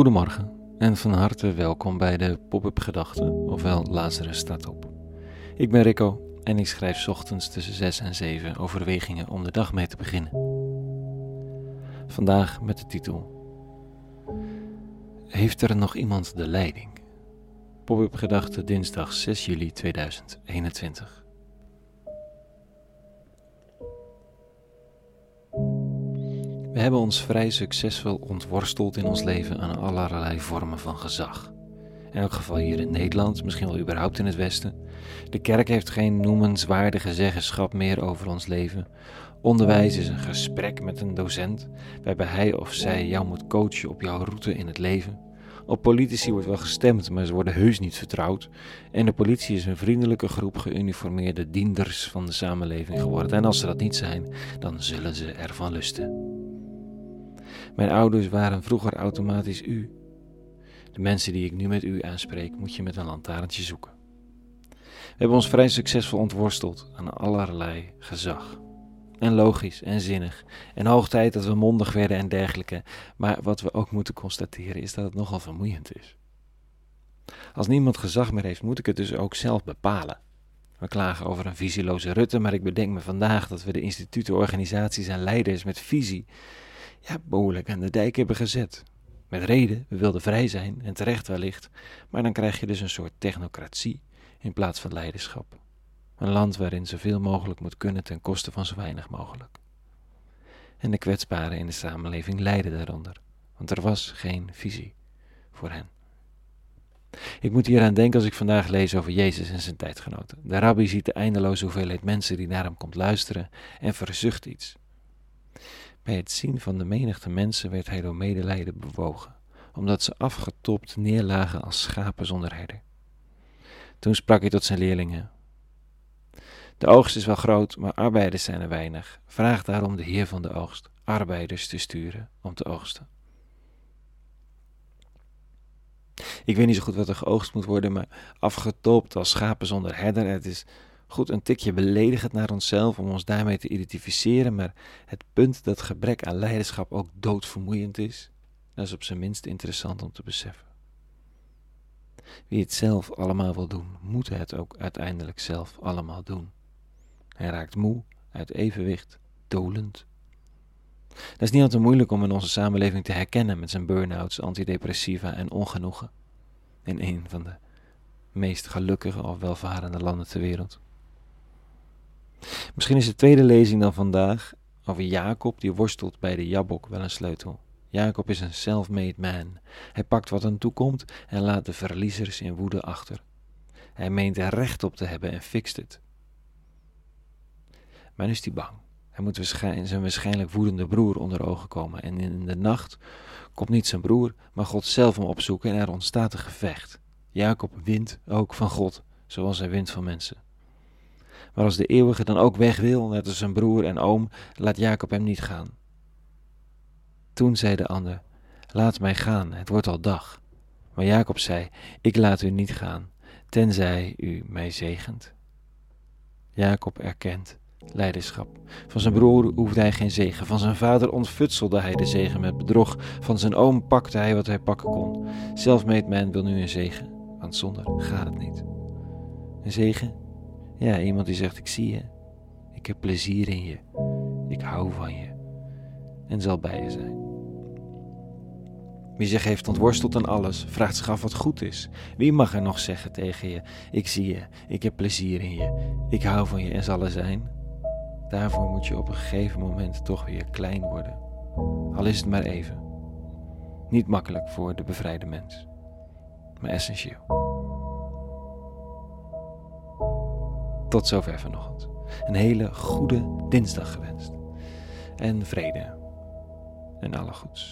Goedemorgen en van harte welkom bij de Pop-up Gedachten, ofwel Lazarus staat op. Ik ben Rico en ik schrijf ochtends tussen 6 en 7 overwegingen om de dag mee te beginnen. Vandaag met de titel Heeft er nog iemand de leiding? Pop-up Gedachten dinsdag 6 juli 2021. We hebben ons vrij succesvol ontworsteld in ons leven aan allerlei vormen van gezag. In elk geval hier in Nederland, misschien wel überhaupt in het Westen. De kerk heeft geen noemenswaardige zeggenschap meer over ons leven. Onderwijs is een gesprek met een docent, waarbij hij of zij jou moet coachen op jouw route in het leven. Op politici wordt wel gestemd, maar ze worden heus niet vertrouwd. En de politie is een vriendelijke groep geuniformeerde dienders van de samenleving geworden. En als ze dat niet zijn, dan zullen ze ervan lusten. Mijn ouders waren vroeger automatisch u. De mensen die ik nu met u aanspreek, moet je met een lantaarntje zoeken. We hebben ons vrij succesvol ontworsteld aan allerlei gezag. En logisch en zinnig. En hoog tijd dat we mondig werden en dergelijke. Maar wat we ook moeten constateren is dat het nogal vermoeiend is. Als niemand gezag meer heeft, moet ik het dus ook zelf bepalen. We klagen over een visieloze Rutte, maar ik bedenk me vandaag dat we de instituten, organisaties en leiders met visie ja, behoorlijk aan de dijk hebben gezet. Met reden, we wilden vrij zijn en terecht wellicht, maar dan krijg je dus een soort technocratie in plaats van leiderschap. Een land waarin zoveel mogelijk moet kunnen ten koste van zo weinig mogelijk. En de kwetsbaren in de samenleving lijden daaronder, want er was geen visie voor hen. Ik moet hieraan denken als ik vandaag lees over Jezus en zijn tijdgenoten. De rabbi ziet de eindeloze hoeveelheid mensen die naar hem komt luisteren en verzucht iets. Bij het zien van de menigte mensen werd hij door medelijden bewogen, omdat ze afgetopt neerlagen als schapen zonder herder. Toen sprak hij tot zijn leerlingen: De oogst is wel groot, maar arbeiders zijn er weinig. Vraag daarom de Heer van de oogst arbeiders te sturen om te oogsten. Ik weet niet zo goed wat er geoogst moet worden, maar afgetopt als schapen zonder herder, het is goed een tikje beledigend naar onszelf om ons daarmee te identificeren, maar het punt dat gebrek aan leiderschap ook doodvermoeiend is, dat is op zijn minst interessant om te beseffen. Wie het zelf allemaal wil doen, moet het ook uiteindelijk zelf allemaal doen. Hij raakt moe, uit evenwicht, dolend. Dat is niet altijd moeilijk om in onze samenleving te herkennen met zijn burn-outs, antidepressiva en ongenoegen. In een van de meest gelukkige of welvarende landen ter wereld. Misschien is de tweede lezing dan vandaag over Jacob die worstelt bij de Jabok wel een sleutel. Jacob is een self-made man. Hij pakt wat hem toekomt en laat de verliezers in woede achter. Hij meent er recht op te hebben en fixt het. Maar nu is hij bang. Hij moet zijn waarschijnlijk woedende broer onder ogen komen. En in de nacht komt niet zijn broer, maar God zelf hem opzoeken en er ontstaat een gevecht. Jacob wint ook van God, zoals hij wint van mensen. Maar als de eeuwige dan ook weg wil, net als zijn broer en oom, laat Jacob hem niet gaan. Toen zei de ander: Laat mij gaan, het wordt al dag. Maar Jacob zei: Ik laat u niet gaan, tenzij u mij zegent. Jacob erkent leiderschap. Van zijn broer hoefde hij geen zegen. Van zijn vader ontfutselde hij de zegen met bedrog. Van zijn oom pakte hij wat hij pakken kon. Selfmade man wil nu een zegen, want zonder gaat het niet. Een zegen ja, iemand die zegt: Ik zie je. Ik heb plezier in je. Ik hou van je. En zal bij je zijn. Wie zich heeft ontworsteld aan alles, vraagt zich af wat goed is. Wie mag er nog zeggen tegen je: Ik zie je, ik heb plezier in je, ik hou van je en zal er zijn? Daarvoor moet je op een gegeven moment toch weer klein worden. Al is het maar even. Niet makkelijk voor de bevrijde mens, maar essentieel. Tot zover vanochtend. Een hele goede dinsdag gewenst. En vrede. En alle goeds.